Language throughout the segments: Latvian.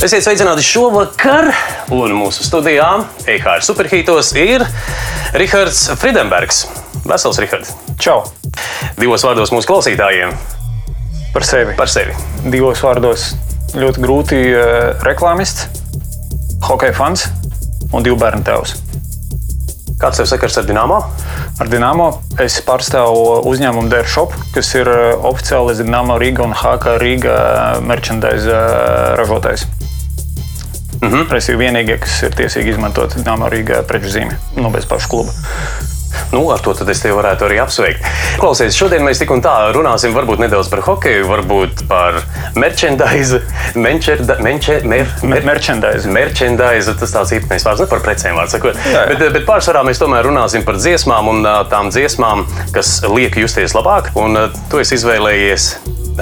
Esiet sveicināti šovakar, un mūsu studijā EHR superhītos ir Rihards Friedenbergs. Vesels, Rihards! Čau! Divos vārdos mūsu klausītājiem. Par sevi. Par sevi. Divos vārdos ļoti grūti uh, reklāmists, hockey fans un divu bērnu tēvs. Kāds tev sakars ar Dienāmo? Ar Dienāmo es pārstāvu uzņēmumu Dēļ Shop, kas ir uh, oficiāli Dienāmo Riga un HK Riga merchandise uh, ražotājs. Mm -hmm. Respektīvi, vienīgie, kas ir tiesīgi izmantot Dienāmo Riga preču zīmi, nu bez paša kluba. Nu, ar to es tevi varētu arī apsveikt. Klausies, šodien mēs tik un tā runāsim varbūt nedaudz par hokeju, varbūt par merchandise. Menčerda, menče, mer, mer, Merchandise. merchandise tas tāds īpatnējs vārds, ne par precēm vārds sakot. Jā, jā. Bet, bet pārsvarā mēs tomēr runāsim par dziesmām un tām dziesmām, kas liek justies labāk. Un tu esi izvēlējies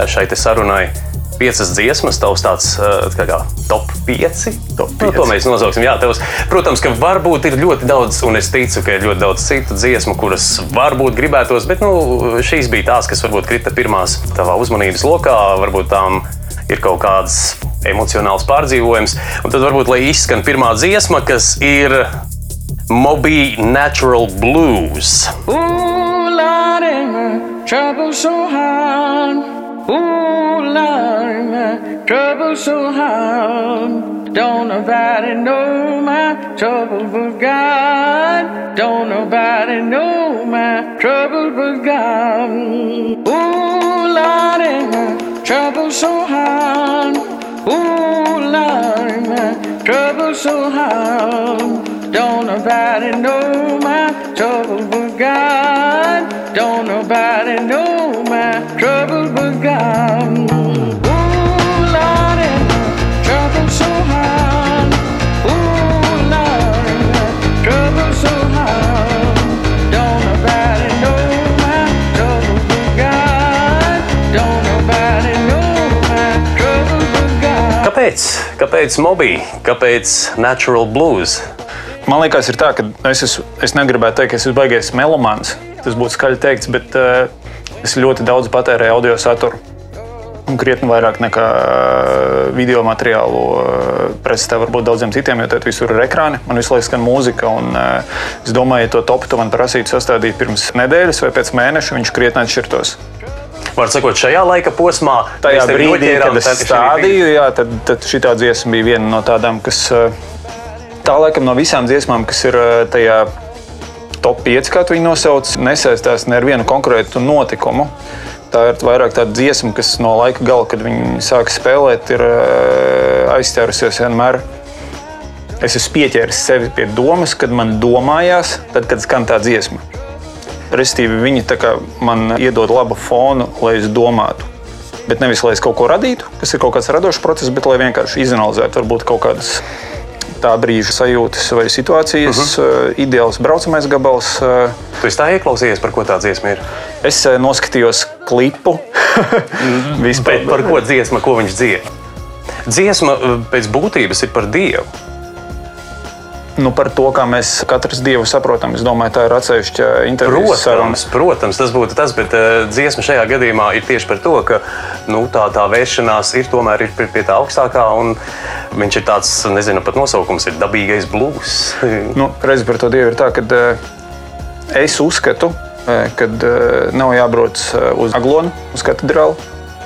šai sarunai. Piecas dziesmas, tavs tāds ā, kā, kā top 5. Top Nu, to pieci. mēs nosauksim. Jā, tevs, protams, ka varbūt ir ļoti daudz, un es ticu, ka ir ļoti daudz citu dziesmu, kuras varbūt gribētos, bet nu, šīs bija tās, kas varbūt krita pirmās tavā uzmanības lokā. Varbūt tām ir kaut kāds emocionāls pārdzīvojums. Un tad varbūt, lai izskan pirmā dziesma, kas ir Moby Natural Blues. Ooh, Lord, trouble so hard. Ooh, Lord, my trouble so hard. Don't nobody know my trouble but God. Don't nobody know my trouble but God. Ooh, Lord, my trouble so hard. Ooh, Lord, my trouble so hard. Don't nobody know my trouble but God. Don't nobody know my trouble but God. Kāpēc? Kāpēc Moby? Kāpēc Natural Blues? Man liekas, ir tā, ka es, esmu, es negribētu teikt, ka es esmu baigais melomāns. Tas būtu skaļi teikts, bet uh, es ļoti daudz patērēju audio saturu. Un krietni vairāk nekā uh, video materiālu uh, pretstatā varbūt daudziem citiem, jo tad visur ir ekrāni. Man visu laiku skan mūzika. Un, es domāju, ja to topu tu man prasītu sastādīt pirms nedēļas vai pēc mēneša, viņš krietni atšķirtos. Var sakot, šajā laika posmā, Tajā brīdī, kad es stādīju, jā, tad, tad šī dziesma bija viena no tādām, kas eh, tā laikam no visām dziesmām, kas ir eh, tajā top 5, kā viņi nosauc, nesaistās ne ar vienu konkrētu notikumu. Tā ir vairāk tāda dziesma, kas no laika gala, kad viņi sāka spēlēt, ir eh, aizķērusies vienmēr. Es esmu pieķēris sevi pie domas, kad man domājās, tad, kad skan tā dziesma. Restīvi, viņi man iedod labu fonu, lai es domātu. Bet nevis lai es kaut ko radītu, kas ir kaut kāds radošs process, bet lai vienkārši izanalizētu varbūt kaut kādas tā brīža sajūtas vai situācijas. Uh -huh. Ideāls braucamais gabals. Eh, Tu esi tā ieklausījies, par ko tā dziesma ir. Es eh, noskatījos klipu. Vispār Bet par ko dziesma, ko viņš dzied? Dziesma eh, pēc būtības ir par dievu. Nu, par to, kā mēs katrs dievu saprotam. Es domāju, tā ir atsevišķa interviju saruna. Protams, protams, tas būtu tas, bet uh, dziesma šajā gadījumā ir tieši par to, ka nu, tā, tā vēršanās ir tomēr ir pie, pie tā augstākā. un Viņš ir tāds, nezinu, pat nosaukums ir dabīgais blues. Nu, Reiz par to dievu ir tā, ka uh, es uzskatu, ka uh, nav jābrauc eh, uz Aglonu, uz katedrāli,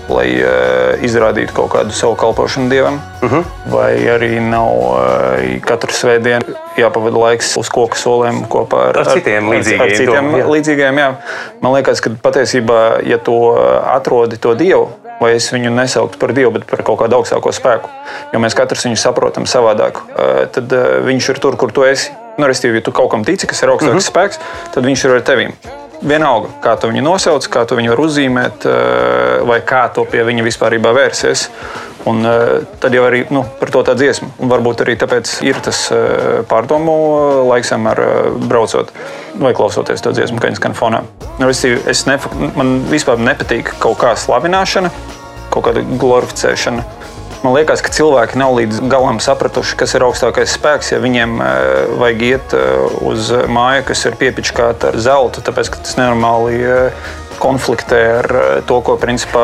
lai uh, izrādītu kaut kādu savu kalpošanu dievam. Uh -huh. Vai arī nav uh, katru svētdienu jāpavada laiks uz koku soliem kopā ar, Ar citiem līdzīgiem Ar, ar citiem domām, jā. līdzīgiem, jā. Man liekas, ka patiesībā, ja tu atrodi to dievu, vai es viņu nesauktu par dievu, bet par kaut kādu augstāko spēku, jo mēs katrs viņu saprotam savādāk, eh, tad eh, viņš ir tur, kur tu esi. Nu, Restīvi, ja tu kaut kam tici, kas ir augstāks mm -hmm. spēks, tad viņš ir ar tevīm. Vienalga, kā tu viņu nosauc, kā tu viņu var uzzīmēt, eh, vai kā tu pie viņa vispār vērsies. Un, eh, tad jau arī nu, par to tā dziesma. Un varbūt arī tāpēc ir tas eh, pārdomu laiks, ar braucot vai klausoties to dziesmu, kā viņa skan fonā. Nu, es nef man vispār nepatīk kaut kā slavināšana, kaut kāda glorificēšana. Man liekas, ka cilvēki nav līdz galam sapratuši, kas ir augstākais spēks. Ja viņiem uh, vajag iet uh, uz māju, kas ir piepičkāta ar zeltu, tāpēc ka tas nenormāli uh, konfliktē ar to, ko principā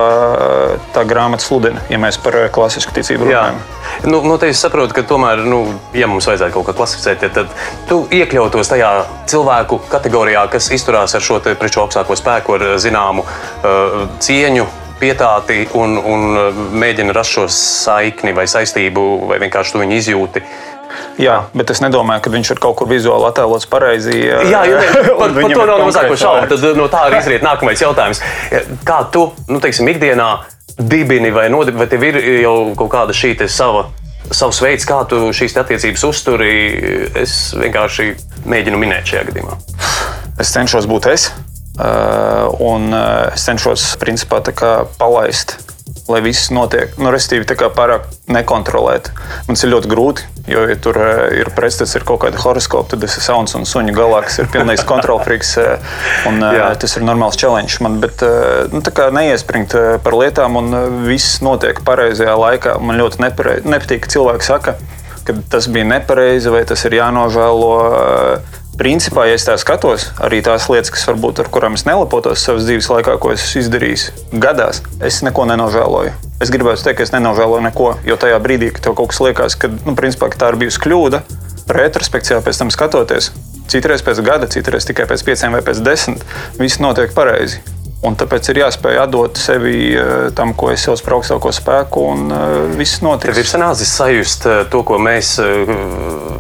tā grāmata sludina, ja mēs par klasisku ticību Jā. runājam. Nu, nu, es saprotu, ka tomēr, nu, ja mums vajadzētu kaut ko klasificēt, tad tu iekļautos tajā cilvēku kategorijā, kas izturās ar šo preču augstāko spēku, ar zināmu uh, cieņu, pietāti un, un mēģina rast šo saikni vai saistību, vai vienkārši to viņi izjūti. Jā, bet es nedomāju, ka viņš ir kaut kur vizuāli attēlots pareizi. Jā, jā par, par to nav mazāko šaubu. Tad no tā arī izriet nākamais jautājums. Kā tu, nu, teiksim, ikdienā dibini vai nodibini, vai tev ir jau kaut kāda šī sava, savs veids, kā tu šīs attiecības uzturi? Es vienkārši mēģinu minēt šajā gadījumā. Es cenšos būt es. Un es cenšos, principā, palaist lai viss notiek. Nu, Restīvi, tā kā pārāk nekontrolēt. Man ir ļoti grūti, jo, ja tur ir pretstats, ir kaut kāda horoskopa, tad es esmu sauns un suņu galā, kas ir pilnīgs kontrolfriks. Un, tas ir normāls challenge man, bet nu, neiespringt par lietām un viss notiek pareizajā laikā. Man ļoti nepatīk, ka cilvēki saka, ka tas bija nepareizi vai tas ir jānožēlo principā, ja es tā skatos, arī tās lietas, kas varbūt ar kurām es nelepotos savas dzīves laikā, ko es esmu izdarījis gadās, es neko nenožēloju. Es gribētu teikt, ka es nenožēloju neko, jo tajā brīdī, kad tev kaut kas liekas, ka, nu, principā, ka tā ir bijusi kļūda, retrospekcijā pēc tam skatoties, citreiz pēc gada, citreiz tikai pēc pieciem vai pēc desmit, viss notiek pareizi. Un tāpēc ir jāspēj atdot sevi eh, tam, ko es par augstāko spēku, un uh, viss notiks. Tev ir sanācis sajust eh, to, ko mēs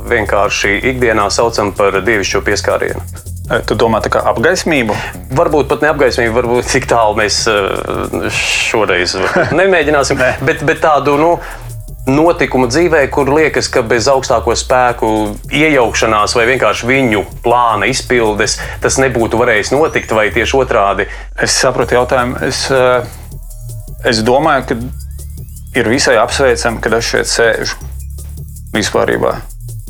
vienkārši ikdienā saucam par dievišķo pieskārienu. Tu domā, tā kā apgaismību? Varbūt pat ne apgaismību, varbūt cik tālu mēs šoreiz nemēģināsim, bet, bet tādu, nu, notikumu dzīvē, kur liekas, ka bez augstāko spēku iejaukšanās vai vienkārši viņu plāna izpildes tas nebūtu varējis notikt, vai tieši otrādi? Es saprotu jautājumu. Es, eh, es domāju, ka ir visai apsveicami, ka es šeit sēžu vispārībā.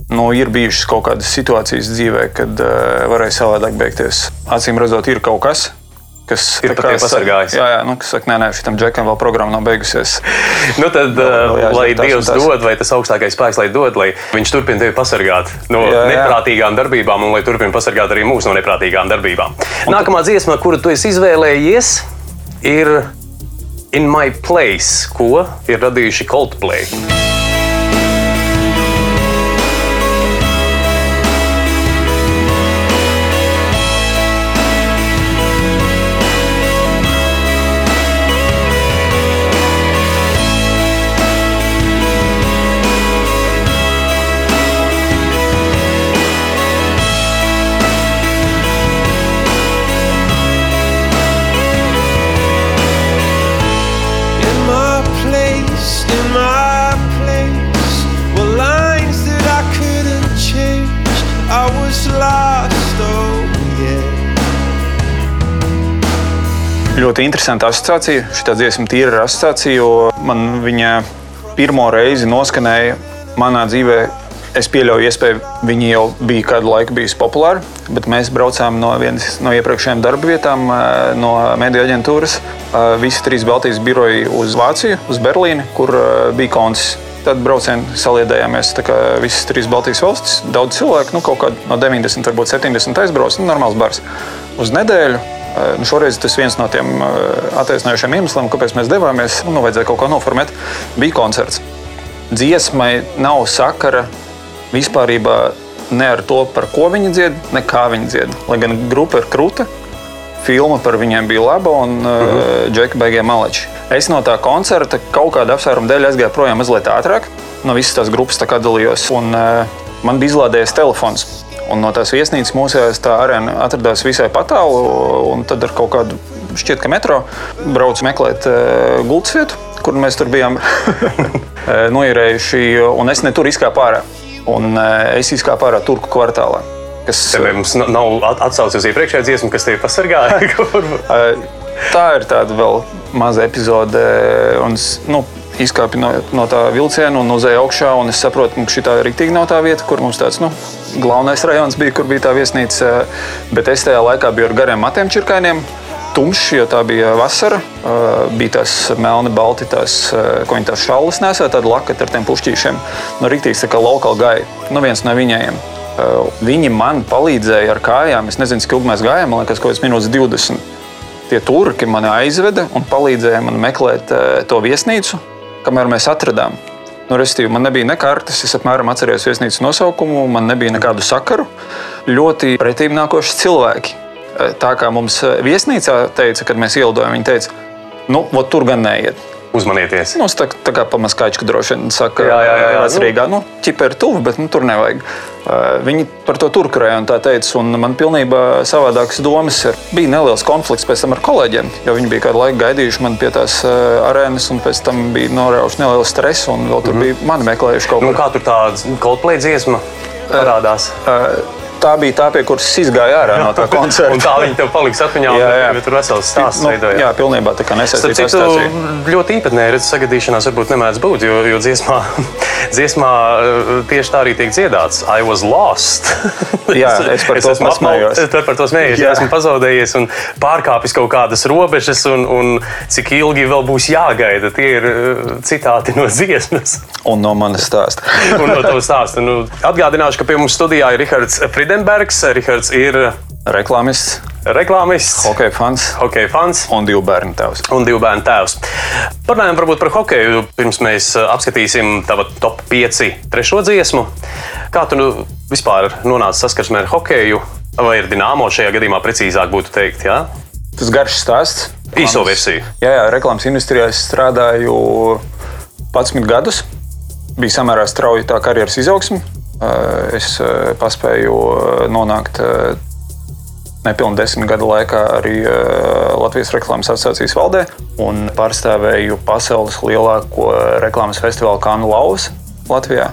Nu, ir bijušas kaut kādas situācijas dzīvē, kad uh, varēja savādāk beigties. Acīm redzot, ir kaut kas, kas ir kā pasargājis. Jā, jā nu, kas saka, nē, nē, šitam džekam vēl programma nav beigusies. nu, tad, vēl uh, jāžģiet, lai Dievs tās. dod, vai tas augstākais spēks, lai dod, lai viņš turpina tevi pasargāt no jā, jā. neprātīgām darbībām, un lai turpina pasargāt arī mūsu no neprātīgām darbībām. Un Nākamā dziesma, kuru tu izvēlējies, ir In My Place, ko ir radījuši Coldplay. Interesanta asociācija. Šī dziesma tīra ir asociācija, jo man viņa pirmo reizi noskanēja manā dzīvē. Es pieļauju, iespēju, viņi jau bija kādu laiku bijusi populāri, bet mēs braucām no vienas no iepriekšējām darba vietām, eh, no mediju aģentūras. Eh, visi trīs Baltijas biroji uz Vāciju, uz Berlīni, kur eh, bija koncis tad braucienu saliedējāmies visas trīs Baltijas valstis. Daudz cilvēku, nu, kaut kādā no 90, varbūt 70 aizbrauc, nu, normāls bars uz nedēļu. Nu, šoreiz tas viens no tiem attaisnojošiem iemesliem, kāpēc mēs devāmies, nu, vajadzēja kaut ko noformēt, bija koncerts. Dziesmai nav sakara vispār ne ar to, par ko viņi dzied, ne kā viņi dzied. Lai gan grupa ir krūta, filma par viņiem bija laba un uh -huh. uh, džeki beigie maleči. Es no tā koncerta kaut kāda apsvēruma dēļ aizgāju projām mazliet ātrāk. No visas tās grupas tā dalījos, un uh, man bija izlādējies telefons. Un no tās viesnīcas mūsējās tā arēna atradās visai patālu, un tad ar kaut kādu šķiet, ka metro braucu meklēt uh, gultas vietu, kur mēs tur bijām eh, noierējuši, un es ne tur izkāpu ārā. Un uh, es izkāpu ārā Turku kvartālā. Kas, Tev mums nav atsaucis uz iepriekšējā dziesmu, kas tevi pasargāja? tā ir tāda vēl maza epizode. Un, nu, izkāpu no, no tā vilciena un uzēju augšā. Un es saprotu, ka šī tā rīktīgi nav tā vieta, kur mums tāds nu, galvenais rajons bija, kur bija tā viesnīca. Bet es tajā laikā biju ar gariem matiem čirkainiem. Tumšs, jo tā bija vasara. Bija tās melni, balti, tās, ko viņi tās šallas nesēja, tāda lakata ar tiem pušķīšiem. Nu, rīktīgs tā kā lokāli gāja. Nu, viens no viņiem. Viņi man palīdzēja ar kājām. Es nezinu, cik ilgi mēs gājām, man liekas, kaut kāds minūtes 20. Tie turki mani aizveda un palīdzēja man meklēt to viesnīcu, kamēr mēs atradām. Nu, Restīvi, man nebija ne kartes, es apmēram atceros viesnīcas nosaukumu, man nebija nekādu sakaru. Ļoti pretīm nākoši cilvēki. Eh, Tā kā mums eh, viesnīcā teica, kad mēs ielidojām, viņi teica, nu, tur gan neiet. Uzmanieties! Nu, tā, tā kā pamaskačka droši vien saka, Jā, jā, jā, jā. "Ēs Rīgā, nu, ķipa ir tuvu, bet nu, tur nevajag. Uh, Viņi par to turkurēja un tā teica, un man pilnībā savādākas domas ir. Bija neliels konflikts pēc tam ar kolēģiem, jo viņi bija kādu laiku gaidījuši mani pie tās uh, arēnas, un pēc tam bija norauši neliels stress, un vēl tur bija mani meklējuši kaut Nu, ko. kā tur tā Coldplay dziesma parādās? Uh, Tā bija tā, pie kuras es izgāju ārā no tā koncerta. Un tā viņi tev paliks atmiņā, un Jā, jā. bet tur vesels stāsts nu, veidojās. jā, pilnībā tā kā Starp nesaistīta citu, ļoti īpatnēji redzes sagadīšanās varbūt nemēdz būt, jo, jo dziesmā, dziesmā eh, tieši tā arī tiek dziedāts. I was lost. Jā, es par to esmu pasmējos. apmal- Es par to smējies, Jā. esmu pazaudējies un pārkāpis kaut kādas robežas, un, un cik ilgi vēl būs jāgaida. Tie ir eh, citāti no dziesmas Un no manas stāsta. un no tavas stāsta. Nu, atgādināšu, ka pie mums studijā ir Rihards Fridenbergs. Rihards ir Reklāmists, reklāmists, hokeja fans hokeja fans. un divu bērnu tēvs. un divu bērnu tēvs. Parunājam varbūt par hokeju. Pirms mēs uh, apskatīsim tavu top 5 trešo dziesmu. Kā tu nu, vispār nonāci saskarsmē ar hokeju? Vai ar dīnāmo šajā gadījumā precīzāk būtu teikt? Jā? Tas garš stāsts. Īso versiju. Jā, jā, reklāmas industrijā es strādāju 11 gadus. Bija samērā strauja tā karjeras izaugsme. Eh, Es eh, paspēju eh, nonākt nepilnu desmit gadu laikā arī Latvijas reklāmas asociācijas valdē un pārstāvēju pasaules lielāko reklāmas festivālu Kanu Lauvas Latvijā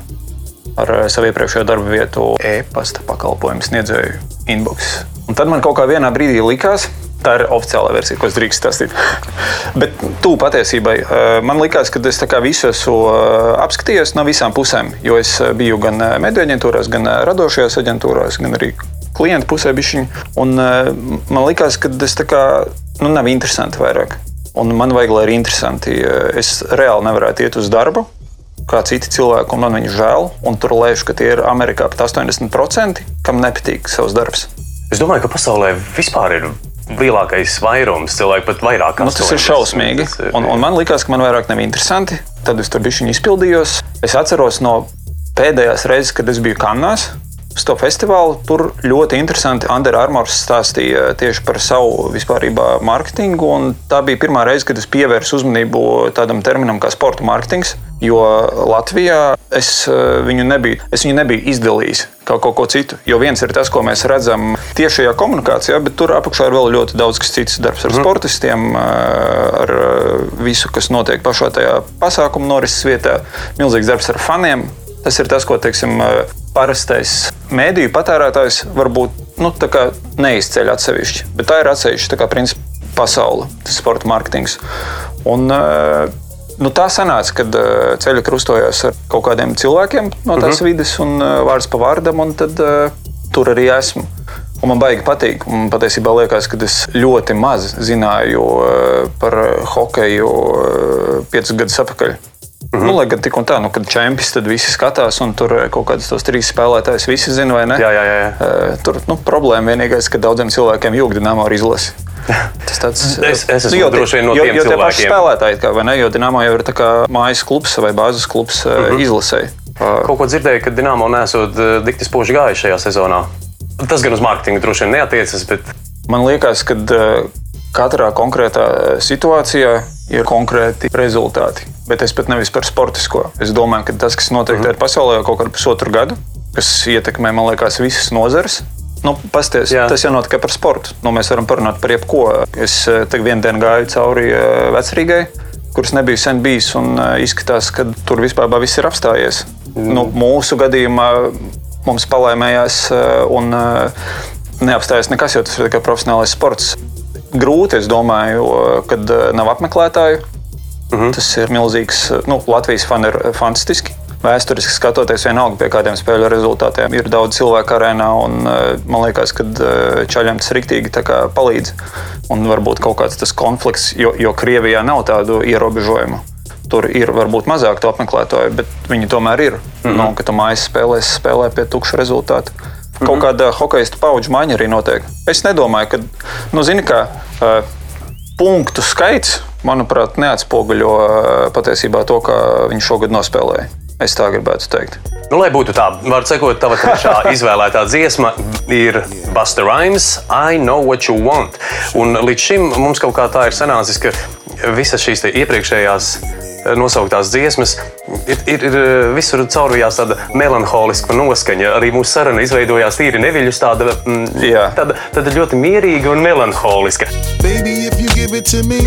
ar savu iepriekšējo darbu vietu e-pasta pakalpojumu sniedzēju inbox. Un tad man kaut kā vienā brīdī likās, tā ir oficiālā versija, ko es drīkstu stāstīt. Bet tu patiesībai eh, man likās, ka es visu esmu eh, apskatījies no visām pusēm. Jo es eh, biju gan mediju aģentūrās, gan radošajās aģentūrās, gan arī klientu pusē bišķiņu. Un man likās, ka tas kā nu, nav interesanti vairāk. Un man vajag, lai ir interesanti. Es reāli nevarētu iet uz darbu, kā citi cilvēki, un man viņu žēl. Un tur lēšu, ka tie ir Amerikā pat 80%, kam nepatīk savs darbs. Es domāju, ka pasaulē vispār ir lielākais vairums cilvēku, pat vairāk. Nu, tas ir 80. šausmīgi. Tas ir- Un, un man liekas, ka man vairāk nav interesanti. Tad es tur biju izpildījos. Es atceros no pēdējās reizes, kad es biju Kannās. Uz to festivālu tur ļoti interesanti Andrejs Armors stāstīja tieši par savu vispārībā mārketingu. un Tā bija pirmā reize, kad es pievērsu uzmanību tādam terminam kā sporta mārketings. Jo Latvijā es eh, viņu nebiju, es viņu nebiju izdalījis kā kaut ko citu. Jo viens ir tas, ko mēs redzam tiešajā komunikācijā, bet tur apakšā ir vēl ļoti daudz kas cits. Darbs ar mm. sportistiem, eh, ar eh, visu, kas notiek pašā tajā pasākuma norises vietā, milzīgs darbs ar faniem. Tas ir tas, ko teiksim, parastais mēdīju patērētājs varbūt nu, neizceļ atsevišķi. Bet tā ir atsevišķa principā, pasaule, tas sporta mārketings. Un, Nu, tā sanāca, kad ceļi krustojās ar kaut kādiem cilvēkiem no tās uh -huh. vidas, un vārds pa vārdam, un tad uh, tur arī esmu. Un man baigi patīk. Man patiesībā liekas, ka es ļoti maz zināju par hokeju piecus gadus atpakaļ. Mm -hmm. nu, lai gan tik un tā, nu, kad čempions tad visi skatās, un tur uh, kaut kādus tos trīs spēlētājus visi zina, vai ne? Jā, jā, jā. Uh, tur nu, problēma vienīgais, ka daudziem cilvēkiem jūgdi nama ar izlasi. Tas tāds, Es- es esmu jo tie- droši vien no jo, tiem jo tie paši spēlētāji, kā, vai ne? Jo Dienāmo jau ir tā kā mājas klubs vai bāzes klubs Mhm. -huh. izlasēji. Kaut ko dzirdēju, ka Dienāmo nesot eh, dikti spoži gājuši šajā sezonā. Tas gan uz mārketingu droši vien neatiecas, bet Man liekas, ka katrā konkrētā situācijā ir konkrēti rezultāti. Bet es pat nevis par sportisko. Es domāju, ka tas, kas notiek -huh. pasaulē jau kaut kādu pusotru gadu, kas ietekmē, man liekas, visas nozares. Nu, pasties, tas jau notiek par sportu. Nu, mēs varam parunāt par jebko. Es eh, tagad vienu dienu gāju cauri eh, vecrīgai, kuras nebija sen bijis, un eh, izskatās, ka tur vispār viss ir apstājies. Mm. Nu, mūsu gadījumā mums palēmējās eh, un neapstājās nekas, jo tas ir tikai profesionālais sports. Grūti, es domāju, kad nav apmeklētāju. Mm -hmm. Tas ir milzīgs. eh, Nu, Latvijas fani ir fantastiski. Vēsturiski skatoties, vienalga pie kādiem spēļu rezultātiem, ir daudz cilvēku arēnā. Un, eh, man liekas, ka eh, čaļiem tas rīktīgi palīdz. Un varbūt kaut kāds tas konflikts, jo, jo Krievijā nav tādu ierobežojumu. Tur ir varbūt mazāk to apmeklētāju, bet viņi tomēr ir. Mm -hmm. nu, ka tu mājas spēlēs spēlē pie tukša rezultāta. Kaut kāda hokeja paudžu maiņa arī notiek. Es nedomāju, ka, nu, zini, kā uh, punktu skaits, manuprāt, neatspoguļo uh, patiesībā to, kā viņš šogad nospēlēja. Es tā gribētu teikt. Nu, lai būtu tā, var sakot, tava trešā izvēlētā dziesma ir Busta Rhymes, I Know What You Want. Un līdz šim mums kaut kā tā ir sanācis, ka visas šīs iepriekšējās eh, nosauktās dziesmas ir, ir, ir eh, visur caurvijās tāda melanholiska noskaņa. Arī mūsu saruna izveidojās tīri neviļus, tāda, mm, Jā. tāda, tāda ļoti mierīga un melanholiska. Baby, if you give it to me,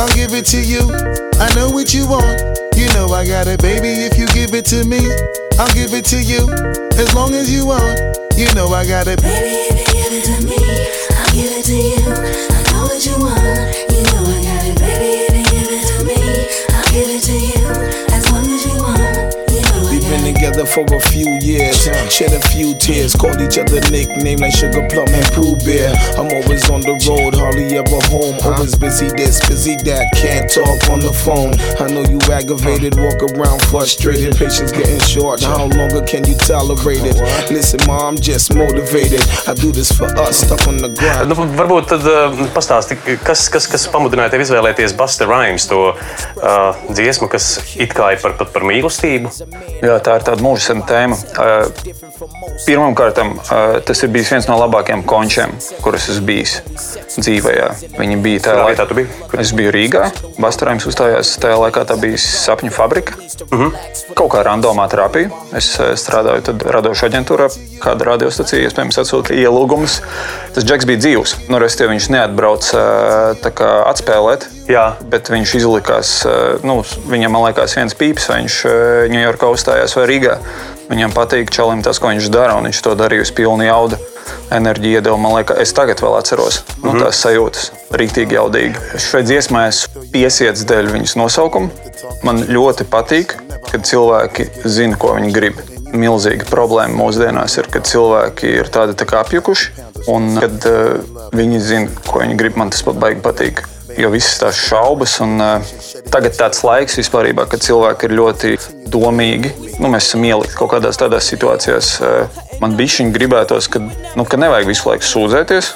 I'll give it to you. I know what you want. You know I got it, baby. If you give it to me, I'll give it to you. As long as you want. You know I got it. Baby, if you give it to me, I'll give it to you. I know what you want. You know I got it. Baby, if you give it to me, I'll give it to you. Together for a few years, shed a few tears, called each other nicknames like Sugar Plum and Pooh Bear. I'm always on the road, hardly ever home. Always busy this, busy that, can't talk on the phone. I know you aggravated, walk around frustrated, patience getting short. How longer can you tolerate it? Listen, ma, I'm just motivated. I do this for us, stuck on the grind. Nu, varbūt tad uh, pastāsti, kas, kas, kas pamudināja tevi izvēlēties Busta Rhymes, to uh, dziesmu, kas it kā ir par, par, par mīlestību. Jā, tā ir tāda mūža sena tēma. Pirmkārt, tas ir bijis viens no labākajiem končiem, kurus esmu bijis dzīvē. Viņi bija tajā Kurā vietā tu biji? Es biju Rīgā. Bastarājums uzstājās tajā laikā, tā bija sapņu fabrika. Uh -huh. Kaut kā randomā terapija. Es eh, strādāju radošā aģentūrā, kāda radiostacija iespējams atsūta ielūgumus. Tas džeks bija dzīvs. Nu, Restīvi viņš neatbrauca eh, tā kā atspēlēt. Jā. Bet viņš izlikās, eh, nu, viņam man liekas, viens pīps, vai viņš Ņujorkā uzstājās vai Rīgā. Viņam patīk čalim tas, ko viņš dara, un viņš to darīja uz pilnu jaudu. Enerģija iedeva, man liekas, es tagad vēl atceros nu, Mhm. tās sajūtas. Rītīgi jaudīgi. Šai dziesmai es piesiets dēļ viņas nosaukuma. Man ļoti patīk, kad cilvēki zina, ko viņi grib. Milzīga problēma mūsdienās ir, kad cilvēki ir tādi tā kā apjukuši, un kad uh, viņi zina, ko viņi grib. Man tas pat baigi patīk. Jo visas tās šaubas, un uh, tagad tāds laiks vispār, kad cilvēki ir ļoti domīgi. Nu, mēs esam ielikti kaut kādās tādās situācijās. Uh, man bija šī gribētos, ka, nu, ka nevajag visu laiku sūdzēties,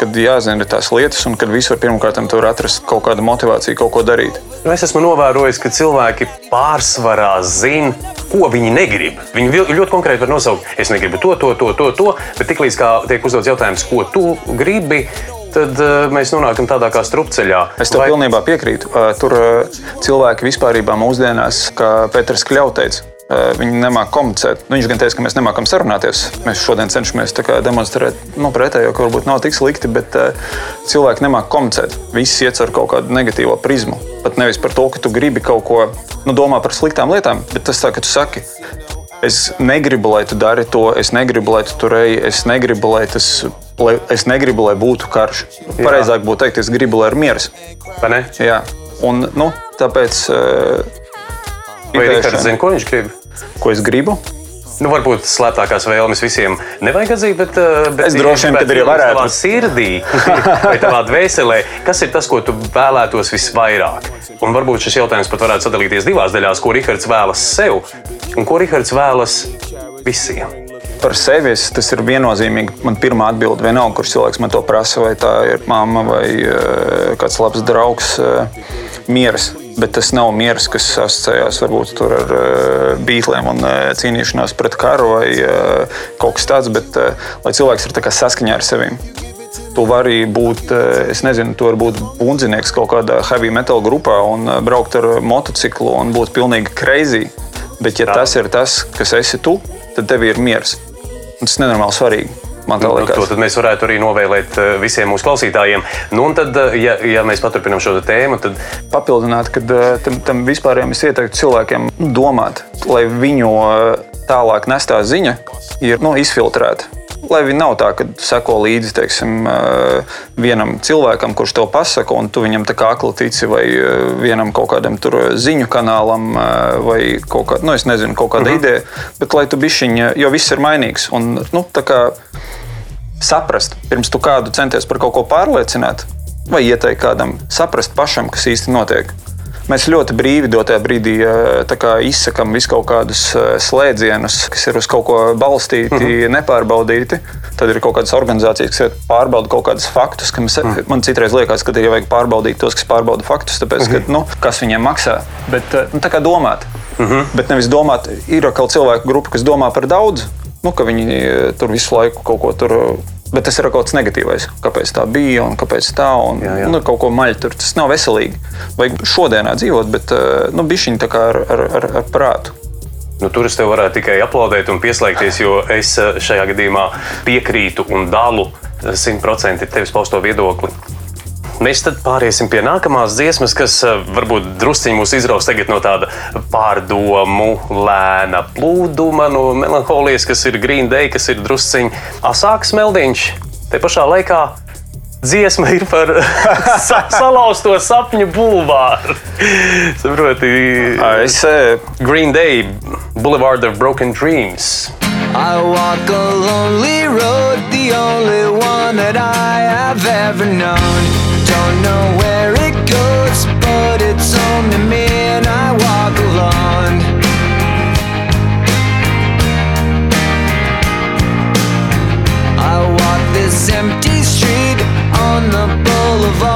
kad jāzina tās lietas, un kad visur pirmkārt tur atrast kaut kādu motivāciju, kaut ko darīt. Nu, es esmu novērojis, ka cilvēki pārsvarā zina, ko viņi negrib. Viņi ļoti konkrēti var nosaukt, es negribu to, to, to, to, to bet tiklīdz tiek uzdots jautājums, ko tu gribi, tad uh, mēs nonākam tādā kā strupceļā. Es tev Vai... pilnībā piekrītu. Uh, Tur uh, cilvēki vispār mūsdienās, kā Pēters Kļauts teica, viņi nemāķi komunicēt. Nu, viņš gan teica, ka mēs nemākam sarunāties. Mēs šodien cenšamies demonstrēt nu, pretējo, ka varbūt nav tik slikti, bet uh, cilvēki nemāķi komunicēt. Viss iet ar kaut kādu negatīvo prizmu. Pat nevis par to, ka tu gribi kaut ko, nu, domā par sliktām lietām, bet tas tā, ka tu saki. Es negribu, lai tu dari to, es negribu, lai tu tur ej, es negribu, lai tas, lai, es negribu, lai būtu karš. Pareizāk būtu teikt, es gribu, lai ir miers. Vai ne? Jā, un nu, tāpēc. Uh, Vai Rihards zina, ko viņš grib? Ko es gribu? Nu, varbūt slēptākās vēlmes visiem nevajag atzīt, bet, uh, bet Es droši vien, kad arī varētu. Tavā sirdī vai tavā dvēselē, kas ir tas, ko tu vēlētos visvairāk? Un varbūt šis jautājums pat varētu sadalīties divās daļās, ko Rihards vēlas sev un ko Rihards vēlas visiem. Par sevi es, tas ir viennozīmīgi. Man pirmā atbilde vienalga, kurš cilvēks man to prasa, vai tā ir mamma vai uh, kāds labs draugs. Uh, Mieras, bet tas nav miers, kas asociējās varbūt ar uh, beigļiem un uh, cīnīšanās pret karu vai uh, kaut kas tāds, bet lai cilvēks ir saskaņā ar sevi. Tu vari būt, es nezinu, tu vari būt bundzinieks kaut kādā heavy metal grupā un braukt ar motociklu un būt pilnīgi crazy. Bet, ja tas ir tas, kas esi tu, tad tev ir miers. Un Tas ir nenormāli svarīgi. Man tā Nu, liekas. to tad mēs varētu arī novēlēt eh, visiem mūsu klausītājiem. Nu, un tad, eh, ja, ja mēs paturpinām šo tēmu, tad papildināt, ka tam, tam vispārējiem es ieteiktu cilvēkiem domāt, lai viņu eh, tālāk nestā ziņa ir nu, izfiltrēta. Lai viņi nav tā, ka seko līdzi teiksim, eh, vienam cilvēkam, kurš to pasaka, un tu viņam tā kā akli tici, vai eh, vienam kaut kādam tur ziņu kanālam, eh, vai kaut, kā, nu, es nezinu, kaut kāda uh -huh. ideja. Bet lai tu bišķiņa, jo viss ir mainīgs. Un, nu, kā saprast, pirms tu kādu centies par kaut ko pārliecināt, vai ieteikt kādam saprast pašam, kas īsti notiek. Mēs ļoti brīvi dotajā brīdī kā izsakām visu kaut kādus slēdzienus, kas ir uz kaut ko balstīti, mm -hmm. nepārbaudīti. Tad ir kaut kādas organizācijas, kas pārbauda kaut kādus faktus. Ka mēs, mm. Man citreiz liekas, ka ir vajag pārbaudīt tos, kas pārbauda faktus, tāpēc, mm -hmm. ka, nu, kas viņiem maksā. Bet nu, tā kā domāt. Mm -hmm. Bet nevis domāt, ir kaut cilvēku grupa, kas domā par daudz, nu, ka viņi tur visu laiku kaut ko tur Bet tas ir kaut kas negatīvs. Kāpēc tā bija un kāpēc tā? Un, jā, jā. Nu, kaut ko maļ tur. Tas nav veselīgi. Vajag šodienā dzīvot, bet nu, bišķiņi tā kā ar, ar, ar, ar prātu. Nu, tur es tev varētu tikai aplaudēt un pieslēgties, jo es šajā gadījumā piekrītu un dalu simtprocentīgi tevis pausto viedokli. Mēs tad pāriesim pie nākamās dziesmas, kas eh, varbūt drusciņi mūs izraus no tāda pārdomu, lēna plūduma, no melanholijas, kas ir Green Day, kas ir drusciņi asāks meldiņš. Te pašā laikā dziesma ir par salauzto sapņu bulvāru. Saproti, es uh, Green Day, Boulevard of Broken Dreams. I walk a lonely road, the only one that I have ever known. Know where it goes, but it's to me I walk. I walk this empty street on the boulevard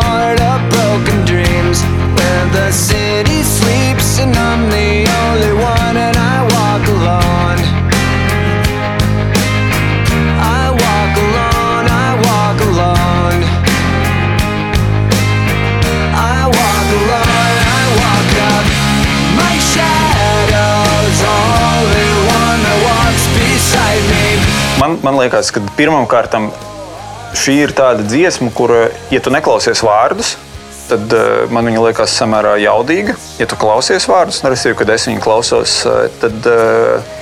Man, man liekas, ka pirmām kārtām šī ir tāda dziesma, kur, ja tu neklausies vārdus, tad uh, man viņa liekas samērā jaudīga. Ja tu klausies vārdus, respektīvi, kad es viņu klausos, uh, tad uh,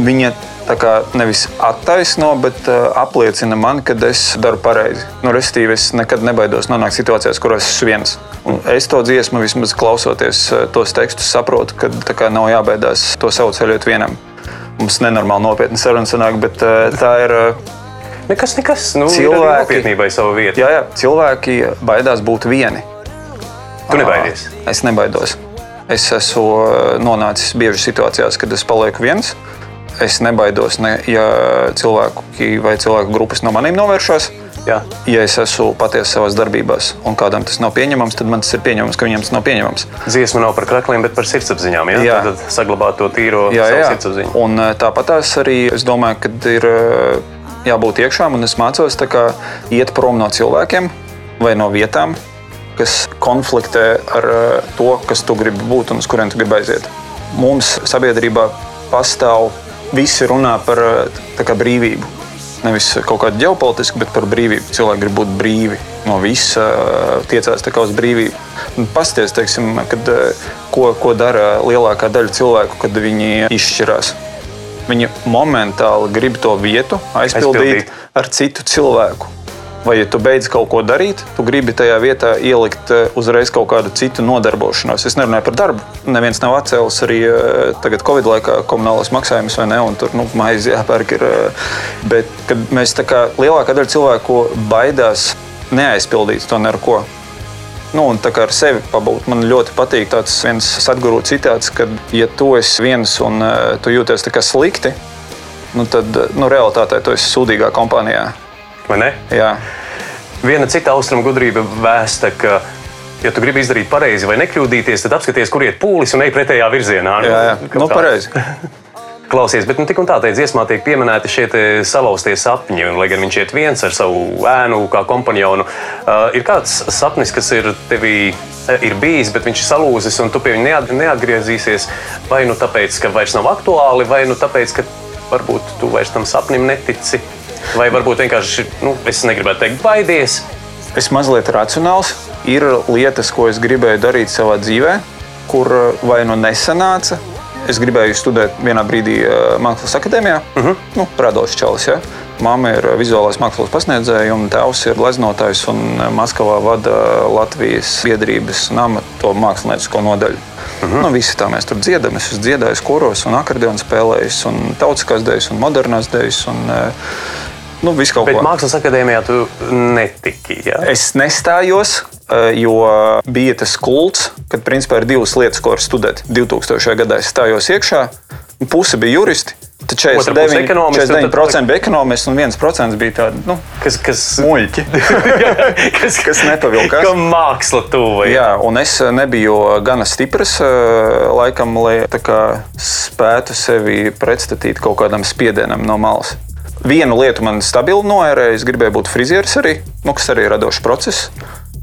viņa kā nevis attaisno, bet uh, apliecina man, ka es daru pareizi. Nu, respektīvi, es nekad nebaidos nonākt situācijās, kurās esmu viens. Un es to dziesmu, vismaz klausoties tos tekstus, saprotu, ka kā, nav jābaidās to savu ceļot vienam. Mums nenormāli nopietni saruna sanāk, bet uh, tā ir. Uh, Nekas, nekas. Nu, cilvēki, nopietnībai savu vietu. Jā, jā, cilvēki baidās būt vieni. Tu nebaidies. Es nebaidos. Es esmu uh, nonācis bieži situācijās, kad es palieku viens. Es nebaidos, ne, ja cilvēki vai cilvēku grupas no maniem novēršas. Jā. Ja es esmu patiesi savās darbībās, un kādam tas nav pieņemams, tad man tas ir pieņemams, ka viņam tas nav pieņemams. Dziesma nav par krakliem, bet par sirdsapziņām. Jā, Jā. Tad saglabāt to tīro Jā, jā. sirdsapziņu. Un uh, tāpat tās arī es domāju, ka ir uh, jābūt iekšām, un es mācos kā iet prom no cilvēkiem vai no vietām, kas konfliktē ar uh, to, kas tu gribi būt un uz kurien tu gribi aiziet. Mums sabiedrībā pastāv visi runā par kā brīvību. Nevis kaut kādu ģeopolitisku, bet par brīvību. Cilvēki grib būt brīvi no visa, tiecās uz brīvību. Pastāstiet, teiksim, kad, ko, ko dara lielākā daļa cilvēku, kad viņi izšķirās. Viņi momentāli grib to vietu aizpildīt, Aizpildīt. ar citu cilvēku. Vai, ja tu beidz kaut ko darīt, tu gribi tajā vietā ielikt eh, uzreiz kaut kādu citu nodarbošanos. Es nerunāju par darbu. Neviens nav atcēlis arī eh, tagad, Covid laikā, komunālās maksājumus vai ne, un tur nu, maize jāpērk. Ir, eh, bet mēs tā kā lielākā daļa cilvēku baidās neaizpildīt to neko. Nu, un tā kā ar sevi pabūt, man ļoti patīk tāds viens sadguru citāts, ka, ja tu esi viens un tu jūties tā kā slikti, nu, tad nu, realitātē tu esi sūdīgā kompānijā. Vai ne? Jā. Viena cita austrumu gudrība vēsta, ka, ja tu gribi izdarīt pareizi vai nekļūdīties, tad apskaties, kur iet pūlis un ej pretējā virzienā. Nu, Jā, jā. Nu, kā. pareizi. Klausies, bet nu, tik un tā tajā dziesmā tiek pieminēti šie salauztie sapņi. Un, lai gan viņš iet viens ar savu ēnu, kā kompanionu, uh, ir kāds sapnis, kas ir tevī. eh, Ir bijis, bet viņš ir salūzis, un tu pie viņa neat- neatgriezīsies. Vai nu tāpēc, ka vairs nav aktuāli, vai nu tāpēc, ka varbūt tu vairs tam sapnim netici. Vai varbūt vienkārši, nu, es negribētu teikt, baidies. Es mazliet racionāls. Ir lietas, ko es gribēju darīt savā dzīvē, kur uh, vai nu nesanāca. Es gribēju studēt vienā brīdī uh, Mākslas akadēmijā, uh -huh. nu, radošs čalis. Ja? Māma ir uh, vizuālais mākslas pasniedzēja, un tēvs ir gleznotājs un Maskavā vada Latvijas biedrības un amatu māksliniecisko nodaļu. Uh -huh. nu, visi tā mēs tur dziedam. Es esmu dziedājis koros, un akordeonu spēlējis, un tautiskās dēļas, un modernās dēļas. Un, uh, nu, Bet ko. mākslas akadēmijā tu netiki. Ja? Es nestājos, eh, jo bija tas kults, kad principā ir divas lietas, ko var studēt. 2000. gadā es stājos iekšā, puse bija juristi. Tad Otra puse 49%, ekonomisti, un tad- 49% bija ekonomisti un 1% bija tādi nu, Kas, kas, muļķi, kas, kas nepavilkās. Ka māksla tuva. Jā, un es nebiju gana stiprs, eh, laikam, lai kā spētu sevi pretstatīt kaut kādam spiedienam no malas. Vienu lietu man stabili noērēja, es gribēju būt frizieris arī, nu, kas arī ir radošs process.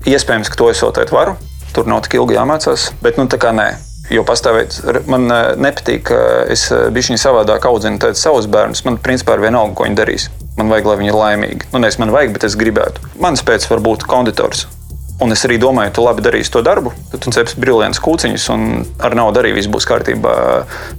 Iespējams, ka to es vēl tēt varu, tur nav tik ilgi jāmācās, bet nu tā kā nē. Jo pastāvēt, man eh, nepatīk, ka es biju viņa savādāk audzinu savus bērnus. Man principā ir vienalga, ko viņi darīs. Man vajag, lai viņi ir laimīgi. Nu, nevis man vajag, bet es gribētu. Mans pēc var būt konditors. Un es arī domāju, tu labi darīsi to darbu, tad tu cepsi brīvdienas kūciņus, un ar naudu arī viss būs kārtībā.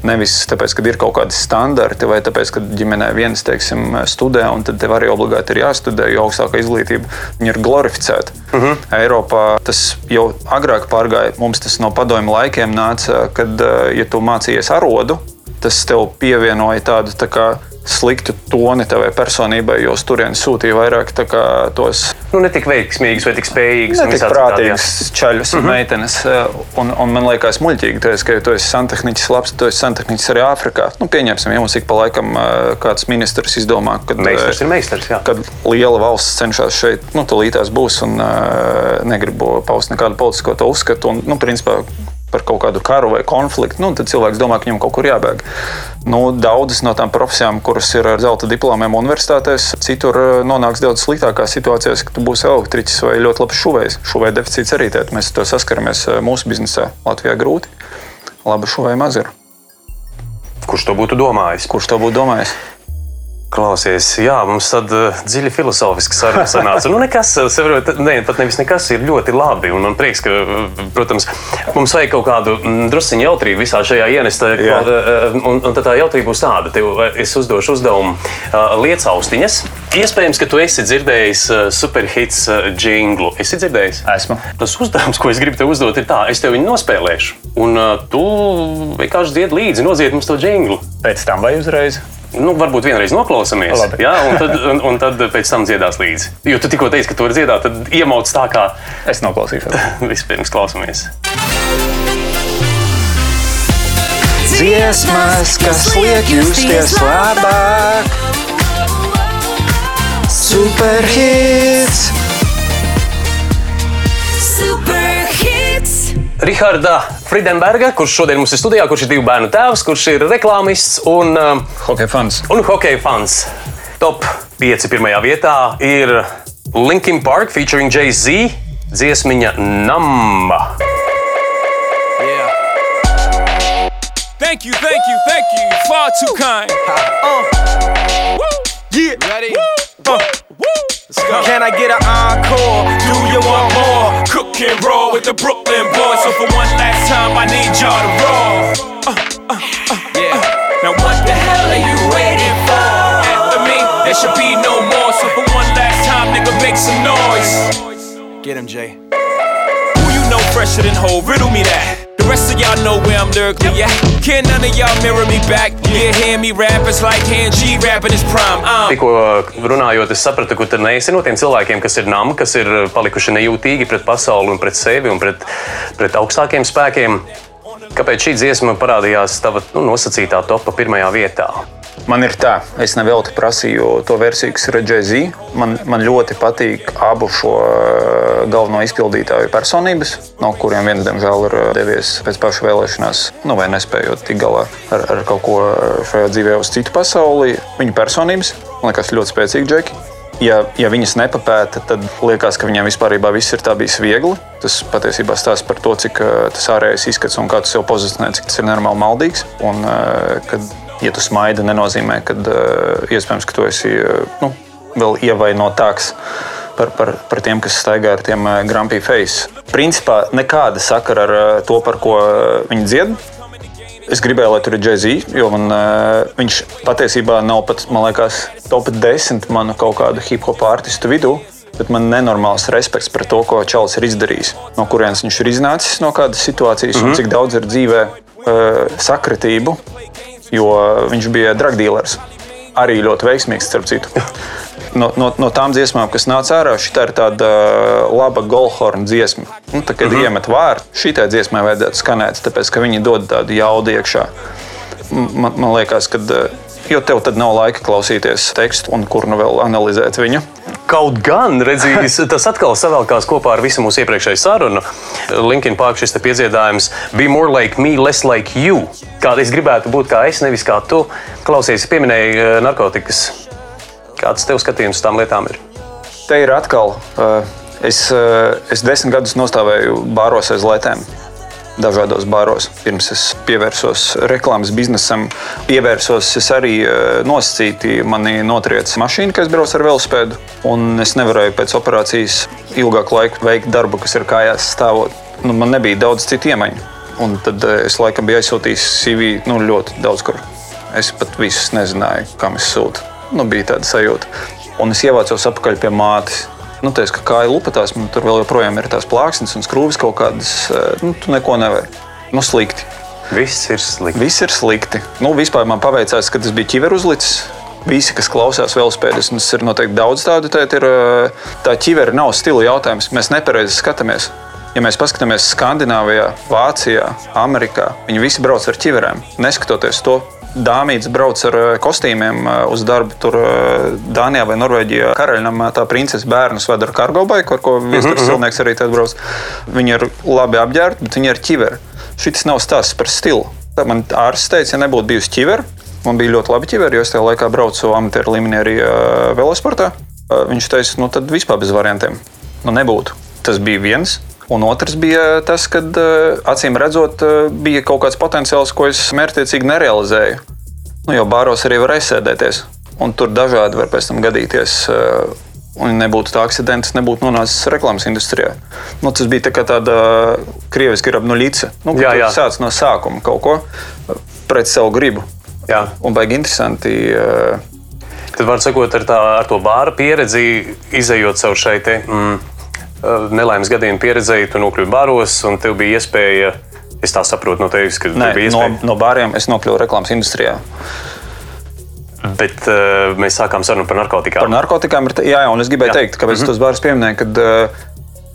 Nevis tāpēc, ka ir kaut kādi standarti, vai tāpēc, ka ģimenē viens teiksim, studē, un tad tev arī obligāti ir jāstudē, jo augstākā izglītība ir glorificēta. Uh -huh. Eiropā tas jau agrāk pārgāja, mums tas no padomju laikiem nāca, kad, eh, ja tu mācījies arodu, tas tev pievienoja tādu tā kā sliktu toni tavai personībai, jo uz turieni sūtīja vairāk tā kā tos Nu, ne tik veiksmīgs vai tik spējīgs. Ne tik prātīgs čaļus un meitenes. eh, Un, un man liekas, muļķīgi, tas, ka tu esi santehniķis, labs, tu esi santehniķis arī Āfrikā. Nu, pieņemsim, ja mums ik pa laikam eh, kāds ministrs izdomā, ka Meistars ir meistars. Jā. kad liela valsts cenšas šeit, nu, tūlītās būs un negribu paust nekādu politisko to uzskatu. Un, nu, principā, par kaut kādu karu vai konfliktu, nu, tad cilvēks domā, ka viņam kaut kur jābēg. Nu, daudzas no tām profesijām, kuras ir ar zelta diplomiem universitātēs, citur eh, nonāks daudz sliktākās situācijās, ka tu būsi elektriķis vai ļoti labs šuvējs. Šuvēja deficīts arī tādā. Mēs to saskaramies eh, mūsu biznesā. Latvijā grūti. Laba šuvēja maz ir. Kurš to būtu domājis? Kurš to būtu domājis? Klausies, jā, mums tāda uh, dziļa filozofiska saruna sanāca. Nu, nekas, saprot, ne, pat nevis nekas ir ļoti labi. Un man prieks, ka, uh, protams, mums vajag kaut kādu mm, drusciņu jautrību visā šajā ienestā. Jā. Un, un tad tā jautrība būs tāda, tev es uzdošu uzdevumu uh, lietas austiņas. Iespējams, ka tu esi dzirdējis uh, superhits jinglu. Esi dzirdējis? Esmu. Tas uzdevums, ko es gribu tev uzdot, ir tā, es tev viņu nospēlēšu. Un tu vienkārši dziedi līdzi, nodzied mums to jinglu. Pēc tam vai uzreiz? Nu, varbūt vienreiz noklausāmies. Jā, un tad, un, un tad pēc tam dziedās līdzi. Jo tu tikko teici, ka tu vari dziedāt, tad iemauc tā, kā Es noklausīšos. vispirms klausāmies. Dziesmas, kas liek justies labāk, superhits! Super hits. Friedenberga, kurš šodien mums ir studijā, kurš ir divu bērnu tēvs, kurš ir reklāmists un, um, Hockey fans. un hockey fans. Top 5. pirmajā vietā ir Linkin Park featuring Jay-Z dziesmiņa Namba. Yeah. Thank you, thank you, thank you. Far too kind. Uh. Woo. Yeah. Ready? Woo. Uh. Woo. Let's go. Can I get an encore? Do you want more? And roll with the Brooklyn boys. So for one last time, I need y'all to roll. Uh, uh, uh, yeah. Now what the hell are you waiting for? After me, there should be no more. So for one last time, nigga, make some noise. Get him, Jay. Who you know fresher than whole? Riddle me that. Rest of y'all know where I'm lyrically at. Can none of y'all mirror me back? Yeah, hear me rap, it's like hand G rapping his prime. Um, Tikko runājot, es sapratu, ka tu neesi no tiem cilvēkiem, kas ir nami, kas ir palikuši nejūtīgi pret pasauli un pret sevi un pret, pret augstākiem spēkiem. Kāpēc šī dziesma parādījās tava nu, nosacītā topā pirmajā vietā? Man ir tā, es nevelti prasīju to versiju, kas ir Jay-Z. Man, man ļoti patīk abu šo eh, galveno izpildītāju personības, no kuriem viens, diemžēl, ir eh, devies pēc paša vēlēšanās, nu, vai nespējot tikt galā ar, ar kaut ko šajā dzīvē uz citu pasauli. Viņa personības, man liekas, ļoti spēcīgi džeki. Ja, ja viņas nepapēta, tad liekas, ka viņiem vispār viss ir tā bijis viegli. Tas patiesībā stāsta par to, cik eh, tas ārējais izskats un kā tu sev pozicionē, cik tas ir normāli maldīgs. Un, eh, kad, ja tu smaidi, nenozīmē, ka iespējams, ka tu esi eh, nu, vēl ievainotāks par, par, par tiem, kas staigā ar tiem grumpy face. Principā nekāda sakara ar eh, to, par ko eh, viņi dzied. Es gribēju, lai tur ir Jay-Z, jo man, uh, viņš patiesībā nav pat, man liekas, top 10 manu kaut kādu hip hop artistu vidū. Bet man ir nenormāls respekts par to, ko Čalis ir izdarījis. No kurienes viņš ir iznācis no kādas situācijas, mm -hmm. un cik daudz ir dzīvē uh, sakritību, jo viņš bija drugdealers. arī ļoti veiksmīgs, starp citu. No, no, no tām dziesmām, kas nāca ārā, šī ir tāda uh, laba golhorna dziesma. Nu, tā, kad mm -hmm. iemet vārdu, šī dziesmai vajadzētu skanēt, tāpēc ka viņi dod tādu jaudu iekšā. Man, man liekas, ka jo tev tad nav laika klausīties tekstu un kur nu vēl analizēt viņu. Kaut gan, redzīs, tas atkal savēlkās kopā ar visu mūsu iepriekšējo sarunu. Linkin Park šis piedziedājums Be more like me, less like you. Kāda es gribētu būt kā es, nevis kā tu. Klausies, pieminēji eh, narkotikas. Kāds tev skatījums tām lietām ir? Te ir atkal. eh, Es, eh, es desmit gadus nostāvēju bāros aiz letēm. Dažādos bāros. Pirms es pievērsos reklāmas biznesam, pievērsos es arī eh, nosacīti. Mani notrieca mašīna, kad es braucu ar velosipēdu. Un es nevarēju pēc operācijas ilgāku laiku veikt darbu, kas ir kājās stāvot. Nu, man nebija daudz citu iemaņu. Un tad eh, es laikam biju aizsūtījis CV nu, ļoti daudz kur. Es pat visus nezināju, kam es sūtu. Nu, bija tāda sajūta. Un es ievācos atpakaļ pie mātes. Nu, teicu, ka kāja lupatās, man tur vēl joprojām ir tās plāksnes un skrūves kaut kādas. eh, Nu, tu neko nevari. Nu, slikti. Viss ir slikti. Viss ir slikti. Nu, vispār man paveicās, ka tas bija ķiveru uzlicis. Visi, kas klausās velospēdas, un tas ir noteikti daudz tādu, tad ir eh, tā ķivera nav stila jautājums. Mēs nepareizi skatāmies. Ja mēs paskatāmies Skandināvijā, Vācijā, Amerikā, viņi visi brauc ar ķiverēm. Neskatoties to, dāmītes brauc ar eh, kostīmiem eh, uz darbu. Tur eh, Dānijā vai Norvēģijā karaļam tā princese bērnus vada ar kargobaiku, ar ko viestures cilvēks arī tad brauc. Viņi ir labi apģērbti, bet viņi ir ķiveri. Šis nav stāsts par stilu. Man ārsts teica, ja nebūtu bijusi ķivera, man bija ļoti labi ķiveri, jo es tajā laikā braucu amatieru līmenī arī velosportā. Viņš teica, nu tad vispār bez variantiem. Nu, nebūtu. Tas bija viens. Un otrs bija tas, ka acīm redzot, eh, bija kaut kāds potenciāls, ko es mērķiecīgi nerealizēju. Nu, jo bāros arī var aizsēdēties, un tur dažādi var pēc tam gadīties. eh, Un nebūtu tā akcidents, nebūtu nonācis reklāmas industrijā. Nu, tas bija tā tāda krieviska no līdzi. Nu, Jā, jā. Sāc no sākuma kaut ko eh, pret savu gribu. Jā. Un baigi interesanti. eh, Tad, var sakot, ar, tā, ar to bāra pieredzi, izējot caur šai te, mm, nelaimes gadījumu pieredzēji, tu nokļuvi bāros, un tev bija iespēja, es tā saprotu no tevis, ka Nē, no, iespēja. no bāriem es nokļuvu reklāmas industrijā. Bet uh, mēs sākām sarunu par narkotikām. Par narkotikām ir. tā- Jā, jā, un es gribēju Jā. teikt, kāpēc mm -hmm. tos bārus pieminēju, kad uh,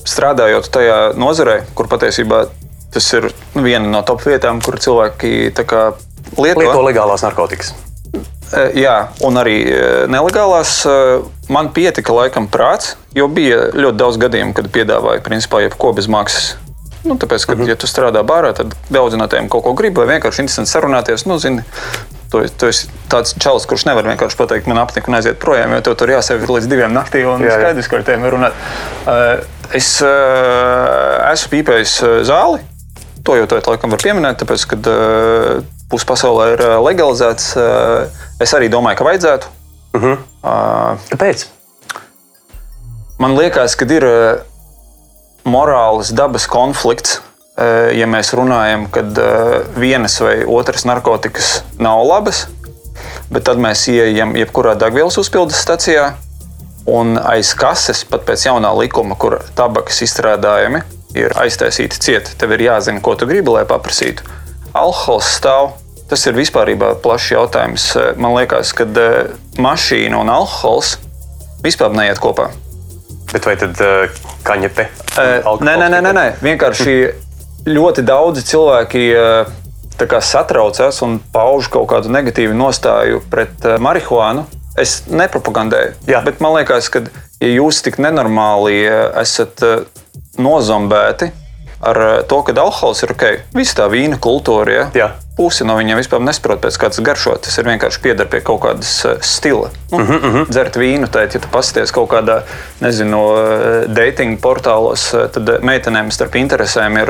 strādājot tajā nozarē, kur patiesībā tas ir viena no top vietām, kur cilvēki kā lieto. Lieto legālās narkotikas. Jā, un arī nelegālās. Man pietika laikam prāts, jo bija ļoti daudz gadījumu, kad piedāvāja principā jebko bez maksas. Nu, tāpēc, ka, ja tu strādā bārā, tad daudzi no tiem kaut ko grib, vai vienkārši interesanti sarunāties. Nu, zini, tu, tu esi tāds čalis, kurš nevar vienkārši pateikt, man apnika un aiziet projām, jo tev tur jāsēž līdz diviem naktī un Jā, jā. skaidrs, ka ar tiem var runāt. Es esmu pīpējis zāli. To jau tādā laikam var pieminēt, tāpēc, ka pusi pasaulē ir ā, legalizēts. Uh, es arī domāju, ka vajadzētu. Uh -huh. uh, Kāpēc? man liekas, ka ir morāls dabas konflikts. Ja mēs runājam, ka vienas vai otras narkotikas nav labas, bet tad mēs ieejam jebkurā degvielas uzpildes stacijā un aiz kases, pat pēc jaunā likuma, kur tabakas izstrādājumi ir aiztaisīti cieti, tev ir jāzina, ko tu gribi, lai paprasītu. Alkohols stāv. Tas ir vispār plašs jautājums. Man liekas, ka eh, mašīna un alkohols vispār neiet kopā. Bet vai tad? Eh, Nē, nē, nē, nē, nē. vienkārši ļoti daudzi cilvēki eh, satraucas un pauž kaut kādu negatīvu nostāju pret eh, marihuānu. Es nepropagandēju, Jā. bet man liekas, ka ja jūs tik nenormāli eh, esat eh, nozombēti ar eh, to, ka alkohols ir ok, visa tā vīna kultūra, ja? Jā. pusi no viņiem vispār nesaprot, pēc kā tas garšo. Tas ir vienkārši pieder pie kaut kādas eh, stila. Nu, uh -huh, uh -huh. Dzert vīnu, teikt, ja tu pasties kaut kādā, nezinu, eh, dating portālos, tad meitenēm starp interesēm ir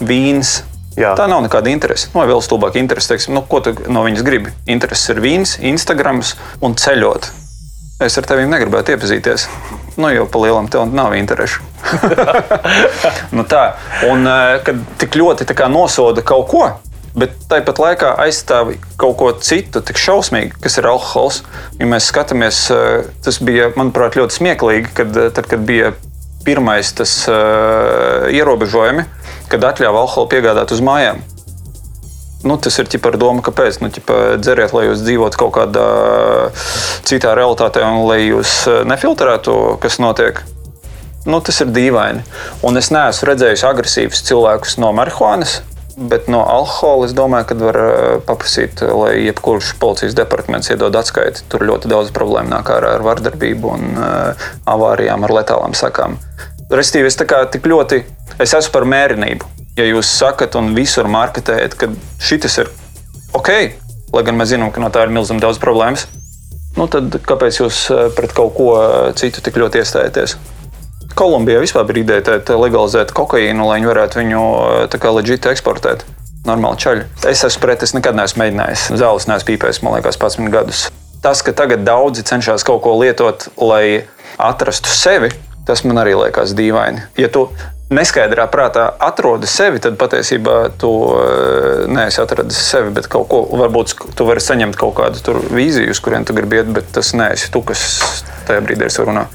vīns. Jā. Tā nav nekāda interese. Nu, vēl stulbāk interese, teiksim, nu, ko tu no viņas gribi. Intereses ir vīns, Instagrams un ceļot. Es ar tevi negribētu iepazīties. Nu, jo pa lielam tev nav interešu. nu, tā. Un eh, kad tik ļoti tā kā nosoda kaut ko, bet tāpat laikā aizstāv kaut ko citu, tik šausmīgi, kas ir alkohols. Ja mēs skatāmies, eh, tas bija, manuprāt, ļoti smieklīgi, kad, eh, tad, kad bija pirmais tas uh, ierobežojumi, kad atļāva alkoholu piegādāt uz mājām. Nu, tas ir par domu, kāpēc. Nu, ķipa, dzeriet, lai jūs dzīvotu kaut kādā citā realitātē un lai jūs eh, nefiltrētu, kas notiek. Nu, tas ir dīvaini. Un es neesmu redzējis agresīvus cilvēkus no marihuānas. Bet no alkohola es domāju, ka var eh, paprasīt, lai jebkurš policijas departaments iedod atskaiti. Tur ļoti daudz problēmu nāk ārā ar vardarbību un uh, avārijām, ar letālām sakām. Restīvi, es tā kā tik ļoti es esmu par mērenību. Ja jūs sakat un visur marketējat, ka šis ir ok, lai gan mēs zinām, ka no tā ir milzīgi daudz problēmas, nu tad kāpēc jūs eh, pret kaut ko citu tik ļoti iestājaties? Kolumbijā vispār bija ideja legalizēt kokaīnu, lai viņi varētu viņu eh, leģitīvi eksportēt. Normāli ceļu. Es esmu pret, es nekad neesmu mēģinājis. Zāles neesmu pīpējis, man liekas, 11 gadus. Tas, ka tagad daudzi cenšas kaut ko lietot, lai atrastu sevi, tas man arī liekas dīvaini. Ja tu neskaidrā prātā atrodi sevi, tad patiesībā tu eh, neesi atradis sevi, bet kaut ko varbūt tu vari saņemt kaut kādu vīziju, uz kurien tu gribi iet, bet tas neesi tu, kas tajā brīdī ir runā.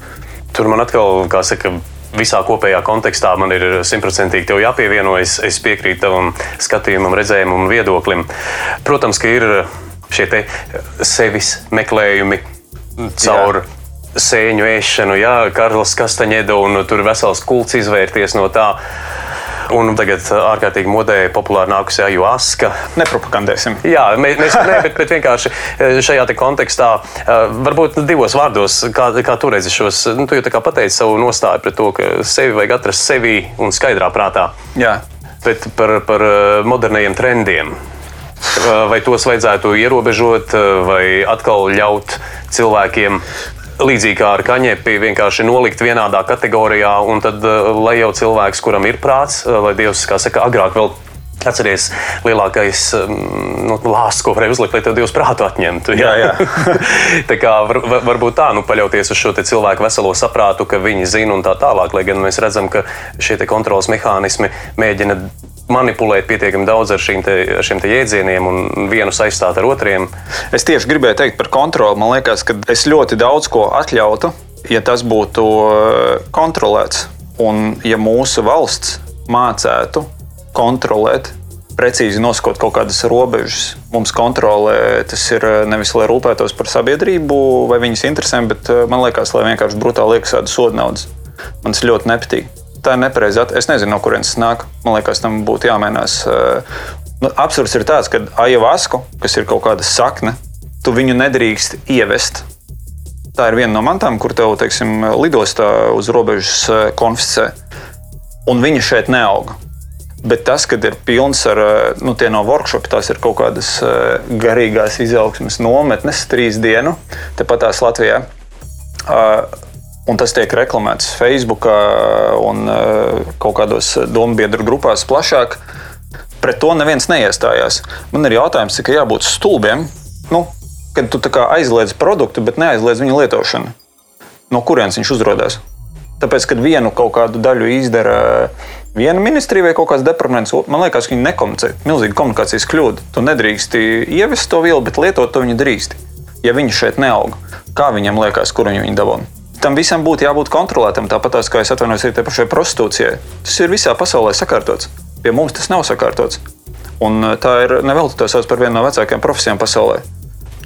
Tur man atkal, kā saka, visā kopējā kontekstā man ir simtprocentīgi jāpievienojas. Es piekrītu tavam skatījumam, redzējumam un viedoklim. Protams, ka ir šie sevis meklējumi caur. Jā sēņu ēšanu, jā, Karls Kastaņeda, un tur vesels kults izvērties no tā. Un tagad ārkārtīgi modē populāri nākusi ajuaska. Nepropagandēsim. Jā, mēs, mēs ne, bet, bet vienkārši šajā kontekstā, varbūt divos vārdos, kā, kā tu redzi šos, nu, tu jau pateici savu nostāju pret to, ka sevi vajag atrast sevi un skaidrā prātā. Jā. Bet par, par modernajiem trendiem. Vai tos vajadzētu ierobežot, vai atkal ļaut cilvēkiem līdzīgi kā ar kaņepī, vienkārši nolikt vienādā kategorijā, un tad, eh, lai jau cilvēks, kuram ir prāts, eh, lai Dievs, kā saka, agrāk vēl Atcerieties, lielākais mm, nu, lāsts, ko varēja uzlikt, lai tev Dievs prātu atņemtu. Jā, jā. tā kā var, varbūt tā, nu, paļauties uz šo cilvēku veselo saprātu, ka viņi zina un tā tālāk, lai gan mēs redzam, ka šie kontrols mehānismi mēģina manipulēt pietiekami daudz ar, te, šiem te jēdzieniem un vienu saistīt ar otriem. Es tieši gribēju teikt par kontroli. Man liekas, ka es ļoti daudz ko atļautu, ja tas būtu eh, kontrolēts. Un ja mūsu valsts mācētu kontrolēt, precīzi nosakot kaut kādas robežas, mums kontrolē, tas ir eh, nevis lai rūpētos par sabiedrību vai viņas interesēm, bet eh, man liekas, lai vienkārši brutāli liekas tādu sodu naudas. Man tas ļoti nepatīk tā ir nepareiza. Es nezinu, no kurienes tas nāk. Man liekas, tam būtu jāmainās. Eh, nu, absurds ir tāds, ka ajavasku, kas ir kaut kāda sakne, tu viņu nedrīkst ievest. Tā ir viena no mantām, kur tev, teiksim, lidostā uz robežas eh, konfiscē. Un viņa šeit neauga. Bet tas, kad ir pilns ar eh, nu, no workshop, tās ir kaut kādas garīgās izaugsmes nometnes, trīs dienu, tepat tās Latvijā un tas tiek reklamēts Facebook un eh, kaut kādos domu biedru grupās plašāk, pret to neviens neiestājās. Man ir jautājums, cik jābūt stulbiem, nu, kad tu aizliedz produktu, bet neaizliedz viņa lietošanu. No kurienes viņš uzrādās? Tāpēc, kad vienu kaut kādu daļu izdara viena ministrija vai kaut kāds departaments, man liekas, viņi nekomunicē. Milzīga komunikācijas kļūda. Tu nedrīksti ievest to vielu, bet lietot to viņa drīksti. Ja viņi šeit neaug, kā viņam liekas, kur viņu dabūna? Tam visam būtu jābūt kontrolētam. Tāpat kā es atvainojos arī pašai prostitūcijai. Tas ir visā pasaulē sakārtots. Pie mums tas nav sakārtots. Un eh, tā ir nevelti to sauc par vienu no vecākajām profesijām pasaulē.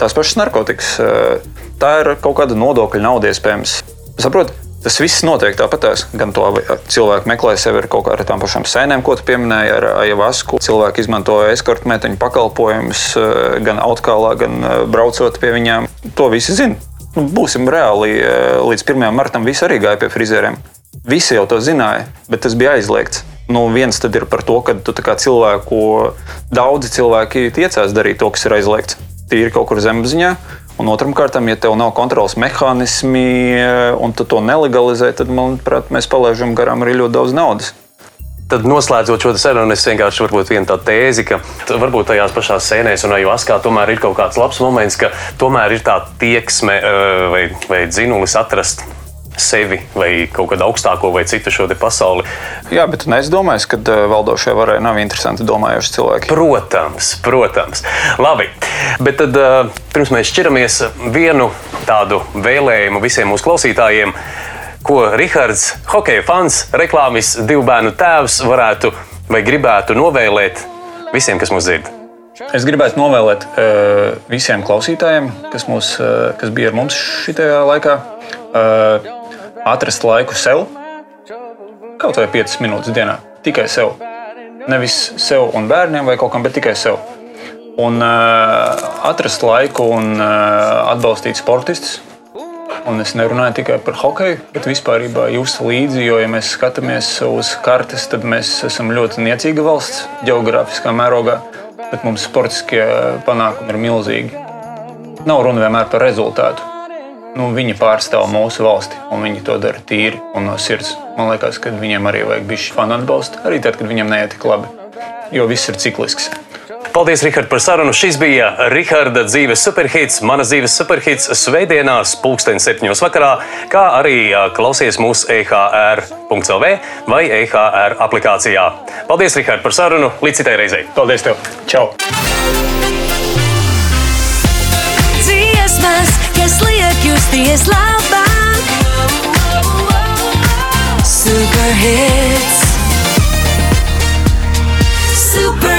Tās pašas narkotikas, eh, tā ir kaut kāda nodokļa nauda iespējams. Saprotiet, tas viss notiek tāpatās. Gan to cilvēku meklē sevi ar kaut kādām pašām sēnēm, ko tu pieminēji, ar ajavasku. Cilvēki izmanto eskortmeteņu pakalpojumus eh, gan autkālā, gan braucot pie viņiem. To visi zina būsim reāli, eh, līdz 1. martam visi arī gāja pie frizeriem. Visi jau to zināja, bet tas bija aizliegts. Nu, viens tad ir par to, ka tu cilvēku, daudzi cilvēki tiecās darīt to, kas ir aizliegts. Tīri kaut kur zemapziņā. Un otram kārtam, ja tev nav kontrols mehānismi eh, un tu to nelegalizē, tad, manuprāt, mēs palaidām garām arī ļoti daudz naudas. Tad noslēdzot šo sarunu, es vienkārši varbūt vienu tādu tēzi, ka varbūt tajās pašās sēnēs un ajuaskā tomēr ir kaut kāds labs moments, ka tomēr ir tā tieksme vai, vai dzinulis atrast sevi vai kaut kādu augstāko vai citu šo pasauli. Jā, bet es domāju, ka valdošie varai nav interesanti domājoši cilvēki. Protams, protams. Labi, bet tad pirms mēs šķiramies vienu tādu vēlējumu visiem mūsu klausītājiem ko Rihards, hokeja fans, reklāmas divu bērnu tēvs, varētu vai gribētu novēlēt visiem, kas mūs dzird? Es gribētu novēlēt uh, visiem klausītājiem, kas, mūs, uh, kas bija ar mums šajā laikā, uh, atrast laiku sev. Kaut vai 5 minūtes dienā, tikai sev. Nevis sev un bērniem vai kaut kam, bet tikai sev. Un uh, atrast laiku un uh, atbalstīt sportistus, Un es nerunāju tikai par hokeju, bet vispār jūs līdzi, jo, ja mēs skatāmies uz kartes, tad mēs esam ļoti niecīga valsts geogrāfiskā mērogā, bet mums sportiskie panākumi ir milzīgi. Nav runa vienmēr par rezultātu. Nu, viņi pārstāv mūsu valsti, un viņi to dara tīri un no sirds. Man liekas, ka viņiem arī vajag bišķi fanu atbalstu, arī tad, kad viņiem neiet tik labi, jo viss ir ciklisks. Paldies, Rihard, par sarunu. Šis bija Riharda dzīves superhits, mana dzīves superhits svētdienās, pulksten septiņos vakarā, kā arī klausies mūsu EHR.CLV vai EHR aplikācijā. Paldies, Rihard, par sarunu. Līdz citai reizei. Paldies tev. Čau! Dziesmas, kas liek justies labāk. Superhits. Super.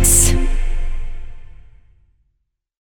It's